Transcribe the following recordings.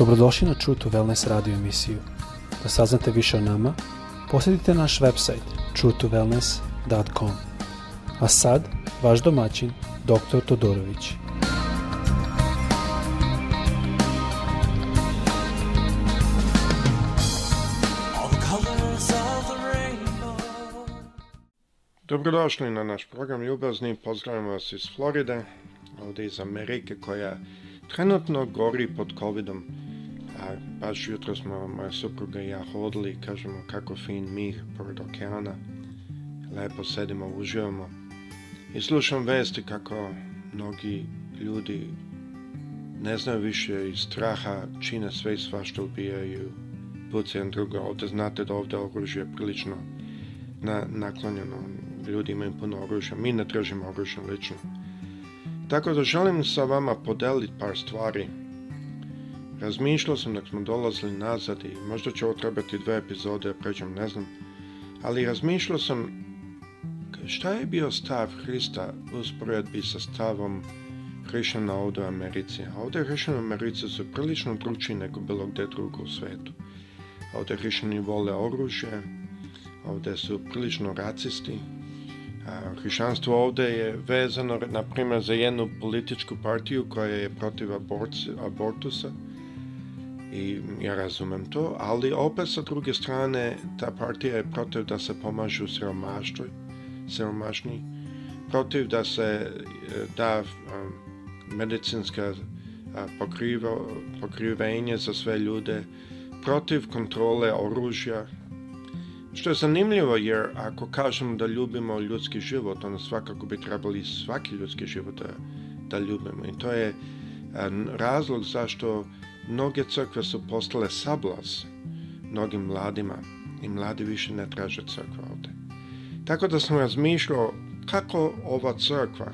Dobrodošli na True to Wellness radio emisiju. Da saznate više o nama, posjetite naš website truetowellness.com. A sad, vaš domaćin, dr. Todorović. Dobrodošli na naš program Ljubazni, pozdravljam vas iz Floride, ovdje iz Amerike koja trenutno gori pod COVID-om. A baš jutro smo moja supruga i ja hodili kažemo kako fin mih pored okeana. Lepo sedimo, uživamo. I slušam vesti kako mnogi ljudi ne znaju više iz straha, čine sve i svašta ubijaju jedan druga. Ovdje znate da ovdje oružje je prilično na, naklonjeno. Ljudi imaju puno oružja. Mi ne tražimo oružje lično. Tako da želim sa vama podeliti par stvari Razmišljao sam dok smo dolazili nazad i možda će ovo trebati dve epizode, ja pređem, ne znam. Ali razmišljao sam šta je bio stav Hrista usporedbi sa stavom Hrišana ovdje u Americi. A ovdje Hrišćani u Americi su prilično drugčiji nego bilo gdje drugo u svetu. Ovdje Hrišani vole oružje, ovdje su prilično racisti. A, ovdje je vezano, na primjer, za jednu političku partiju koja je protiv aborci, abortusa i ja razumem to, ali opet sa druge strane ta partija je protiv da se pomažu siromaštvo, siromašni, protiv da se e, da e, medicinska e, pokriva, pokrivenje za sve ljude, protiv kontrole oružja, što je zanimljivo jer ako kažemo da ljubimo ljudski život, onda svakako bi trebali svaki ljudski život da, da ljubimo i to je razlog zašto Mnoge crkve su postale sablas mnogim mladima i mladi više ne traže crkve ovdje. Tako da sam razmišljao kako ova crkva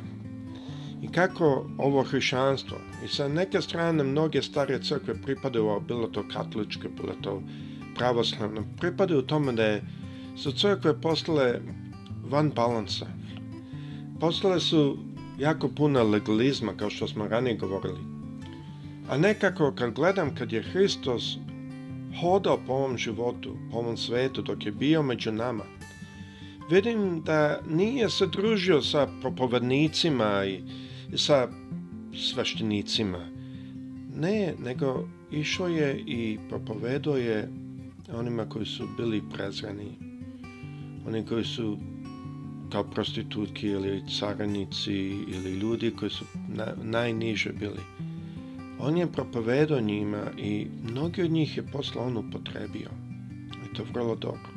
i kako ovo hrišćanstvo i sa neke strane mnoge stare crkve pripadaju, bilo to katoličke, bilo to pravoslavno, pripadaju tome da su crkve postale van balansa. Postale su jako puna legalizma, kao što smo ranije govorili. A nekako kad gledam kad je Hristos hodao po ovom životu, po ovom svetu dok je bio među nama, vidim da nije se družio sa propovednicima i sa sveštenicima. Ne, nego išao je i propovedo je onima koji su bili prezrani, oni koji su kao prostitutki ili caranici ili ljudi koji su najniže bili. On je propovedo njima i mnogi od njih je posla on upotrebio. I to vrlo dobro.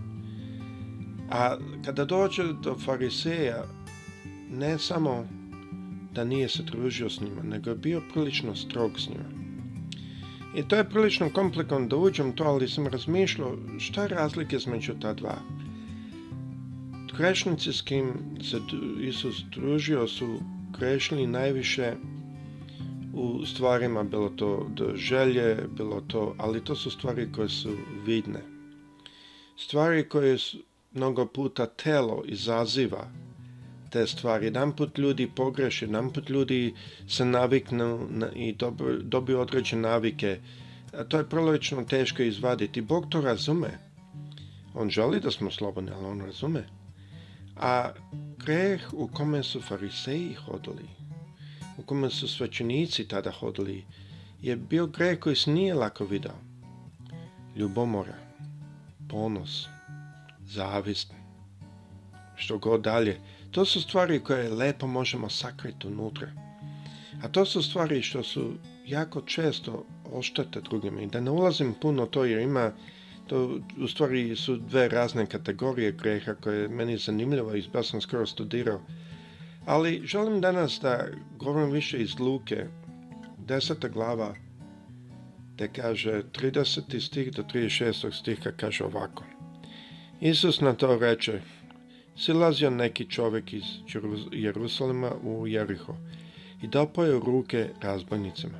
A kada dođe do fariseja, ne samo da nije se družio s njima, nego je bio prilično strog s njima. I to je prilično komplikovan da uđem to, ali sam razmišljao šta je razlike između ta dva. Krešnici s kim se Isus družio su krešli najviše u stvarima, bilo to do želje, bilo to, ali to su stvari koje su vidne. Stvari koje su, mnogo puta telo izaziva te stvari. Jedan put ljudi pogreše, jedan put ljudi se naviknu i dobiju određene navike. to je prilično teško izvaditi. Bog to razume. On želi da smo slobodni, ali on razume. A greh u kome su fariseji hodili, u kome su svećenici tada hodili, je bio grej koji se nije lako vidao. Ljubomora, ponos, zavist, što god dalje, to su stvari koje lepo možemo sakriti unutra. A to su stvari što su jako često oštete drugima. I da ne ulazim puno to jer ima, to u stvari su dve razne kategorije greha koje je meni zanimljivo i ja sam skoro studirao ali želim danas da govorim više iz Luke, deseta glava, te kaže 30. stih do 36. stiha kaže ovako. Isus na to reče, silazio neki čovjek iz Jerusalima u Jeriho i dopao ruke razbojnicima.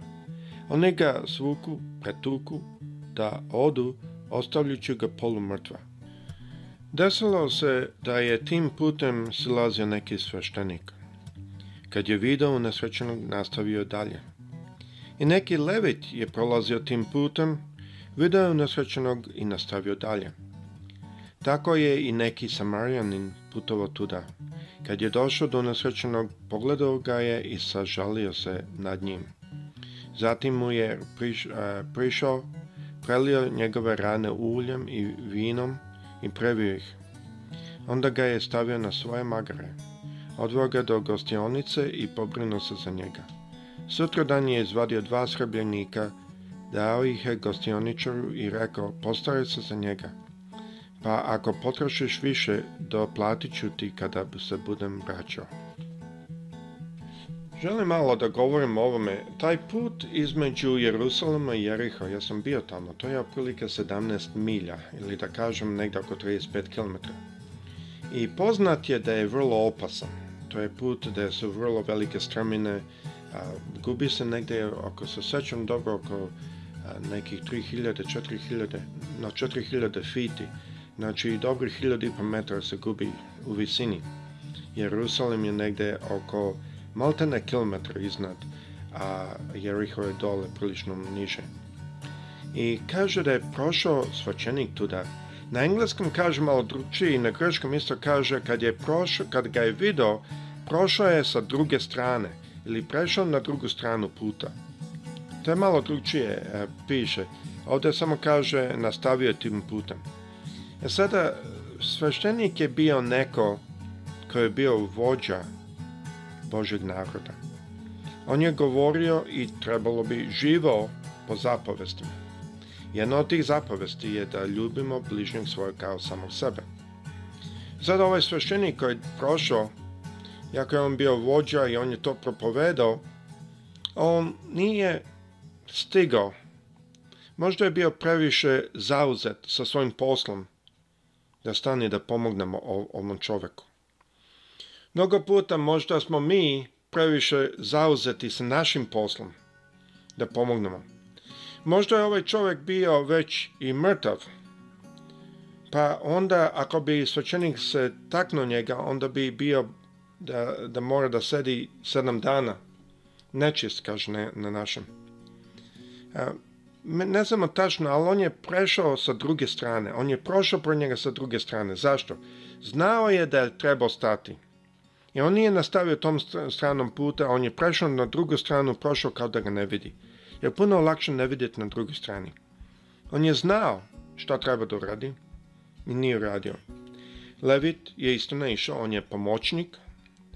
Oni ga svuku, pretuku, da odu, ostavljući ga polumrtva. Desilo se da je tim putem silazio neki sveštenik. Kad je video unesrećenog nastavio dalje. I neki levit je prolazio tim putem, video je nesrećenog i nastavio dalje. Tako je i neki Samarijanin putovao tuda. Kad je došao do nesrećenog, pogledao ga je i sažalio se nad njim. Zatim mu je e, prišao, prelio njegove rane uljem i vinom i previo ih. Onda ga je stavio na svoje magare odveo ga do gostionice i pobrinuo se za njega. dan je izvadio dva srebljenika, dao ih je gostioničaru i rekao, postaraj se za njega. Pa ako potrošiš više, doplatit ću ti kada se budem vraćao. Želim malo da govorim o ovome. Taj put između Jerusalema i Jeriho, ja sam bio tamo, to je otprilike 17 milja ili da kažem negdje oko 35 km. I poznat je da je vrlo opasan. To je put gde su vrlo velike strmine, gubi se negde, ako se sećam dobro, oko a, nekih 3000, 4000, na 4000 fiti. Znači, i dobrih pa metara se gubi u visini. Jerusalim je negde oko maltene kilometra iznad, a Jericho je dole prilično niže. I kaže da je prošao svačenik tuda, na engleskom kaže malo drugčije i na grčkom isto kaže kad, je prošo, kad ga je video, prošao je sa druge strane ili prešao na drugu stranu puta. To je malo drugčije e, piše. Ovdje samo kaže nastavio tim putem. E sada, sveštenik je bio neko koji je bio vođa Božeg naroda. On je govorio i trebalo bi živo po zapovestima. Jedna od tih zapovesti je da ljubimo bližnjeg svoje kao samog sebe. Zada ovaj svešćenik koji je prošao, jako je on bio vođa i on je to propovedao, on nije stigao. Možda je bio previše zauzet sa svojim poslom da stane da pomognemo ovom čoveku. Mnogo puta možda smo mi previše zauzeti sa našim poslom da pomognemo. Možda je ovaj čovjek bio već i mrtav, pa onda ako bi svećenik se taknuo njega, onda bi bio da, da mora da sedi sedam dana. Nečist, kaže ne, na našem. ne znamo tačno, ali on je prešao sa druge strane. On je prošao pro njega sa druge strane. Zašto? Znao je da je trebao stati. I on nije nastavio tom stranom puta, on je prešao na drugu stranu, prošao kao da ga ne vidi je puno lakše ne vidjeti na drugoj strani. On je znao što treba da uradi i nije uradio. Levit je isto ne išao, on je pomoćnik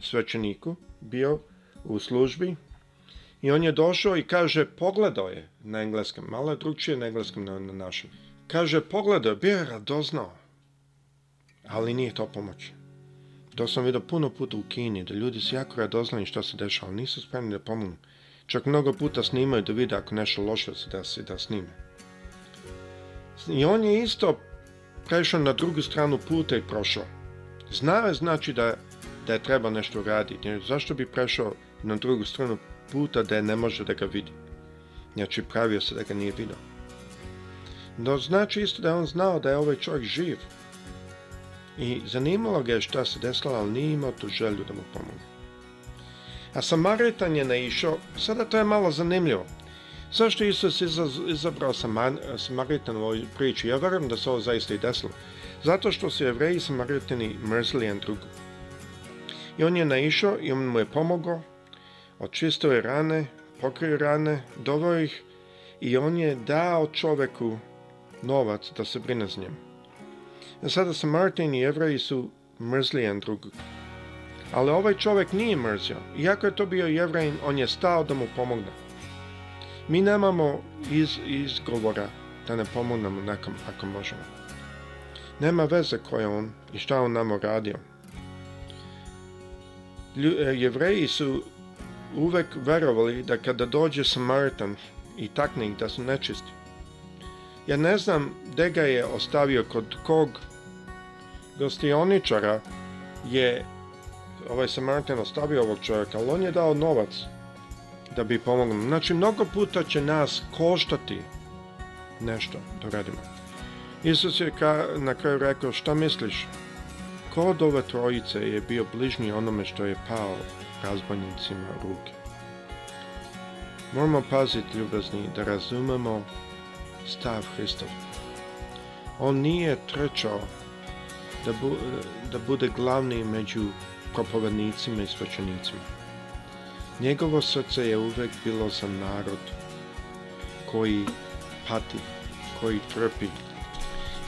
svećeniku, bio u službi i on je došao i kaže, pogledao je na engleskom, malo je drugčije na engleskom na, na našem. Kaže, pogledao, je, bio je radoznao, ali nije to pomoć. To sam vidio puno puta u Kini, da ljudi su jako radoznali što se dešava, nisu spremni da pomognu. Čak mnogo puta snimaju da vide ako nešto loše da se da snime. I on je isto prešao na drugu stranu puta i prošao. Znao je znači da, da je treba nešto raditi. zašto bi prešao na drugu stranu puta da je ne može da ga vidi? Znači pravio se da ga nije vidio. No znači isto da je on znao da je ovaj čovjek živ. I zanimalo ga je šta se desilo, ali nije imao tu želju da mu pomogne. A Samaritan je naišao, sada to je malo zanimljivo. Zašto Isus izabrao Samaritan u ovoj priči? Ja da se ovo zaista i desilo. Zato što su jevreji i Samaritani mrzli jedan drugu. I on je naišao i on mu je pomogao, očistio je rane, pokrio rane, doveo ih i on je dao čoveku novac da se brine s njim. A e sada Samaritan i jevreji su mrzli jedan drugog. Ali ovaj čovjek nije mrzio. Iako je to bio jevrajin, on je stao da mu pomogne. Mi nemamo iz, izgovora da ne pomognemo nekom ako možemo. Nema veze ko je on i šta on nam radio. E, Jevreji su uvek verovali da kada dođe Samaritan i takne ih da su nečisti. Ja ne znam gdje ga je ostavio kod kog gostioničara je ovaj Samaritan ostavio ovog čovjeka, ali on je dao novac da bi pomogao. Znači, mnogo puta će nas koštati nešto da radimo. Isus je na kraju rekao, šta misliš? Ko od ove trojice je bio bližnji onome što je pao razbojnicima ruke? Moramo paziti, ljubazni, da razumemo stav Hristov. On nije trčao da bude glavni među propovednicima i svećenicima. Njegovo srce je uvek bilo za narod koji pati, koji trpi.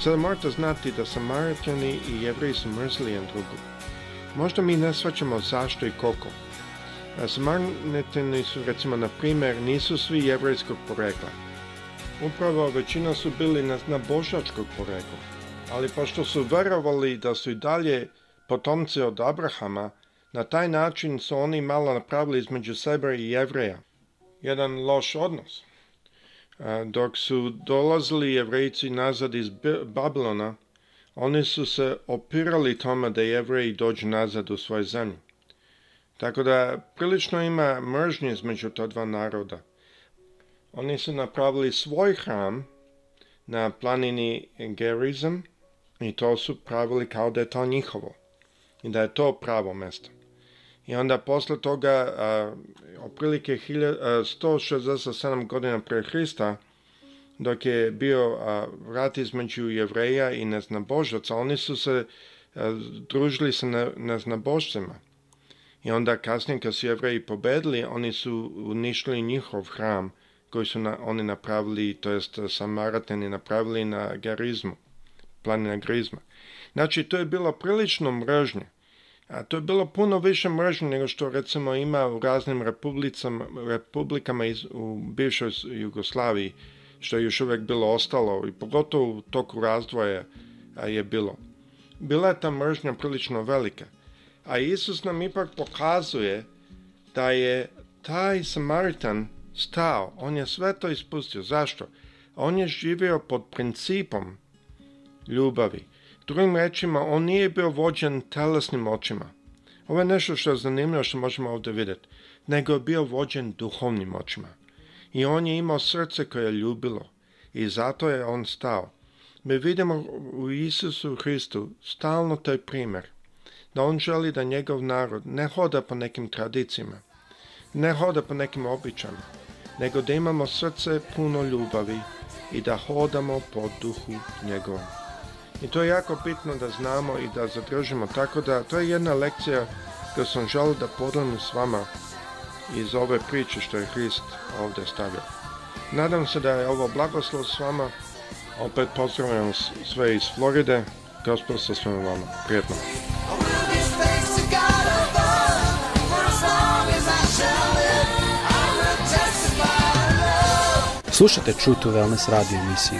Sada morate znati da Samaritani i jevreji su mrzili jedan drugu. Možda mi ne shvaćamo zašto i koliko. Samaritani su, recimo, na primjer, nisu svi jevrejskog porekla. Upravo većina su bili na, na božačkog porekla. Ali pošto su verovali da su i dalje potomci od Abrahama, na taj način su oni malo napravili između sebe i jevreja. Jedan loš odnos. E, dok su dolazili jevrejci nazad iz Babilona, oni su se opirali tome da jevreji dođu nazad u svoj zemlju. Tako da prilično ima mržnje između ta dva naroda. Oni su napravili svoj hram na planini gerizam i to su pravili kao da je to njihovo i da je to pravo mesto. I onda posle toga, a, oprilike 167 godina pre Hrista, dok je bio a, rat između jevreja i neznabožaca, oni su se a, družili sa ne, neznabožcima. I onda kasnije kad su jevreji pobedili, oni su uništili njihov hram koji su oni napravili, to jest samarateni napravili na gerizmu, planina grizma. Znači, to je bilo prilično mrežnje. A to je bilo puno više mržnje nego što recimo ima u raznim republikama iz, u bivšoj Jugoslaviji, što je još uvijek bilo ostalo i pogotovo u toku razdvoja je bilo. Bila je ta mržnja prilično velika. A Isus nam ipak pokazuje da je taj Samaritan stao, on je sve to ispustio. Zašto? On je živio pod principom ljubavi. Drugim rečima, on nije bio vođen telesnim očima. Ovo je nešto što je zanimljivo što možemo ovdje vidjeti. Nego je bio vođen duhovnim očima. I on je imao srce koje je ljubilo. I zato je on stao. Mi vidimo u Isusu Hristu stalno taj primjer. Da on želi da njegov narod ne hoda po nekim tradicijama. Ne hoda po nekim običajima. Nego da imamo srce puno ljubavi i da hodamo po duhu njegovom. I to je jako bitno da znamo i da zadržimo. Tako da to je jedna lekcija koju sam želio da podelim s vama iz ove priče što je Hrist ovdje stavio. Nadam se da je ovo blagoslov s vama. Opet pozdravljam sve iz Floride. Gospod sa svima vama. Prijetno. Slušajte True to radio emisiju.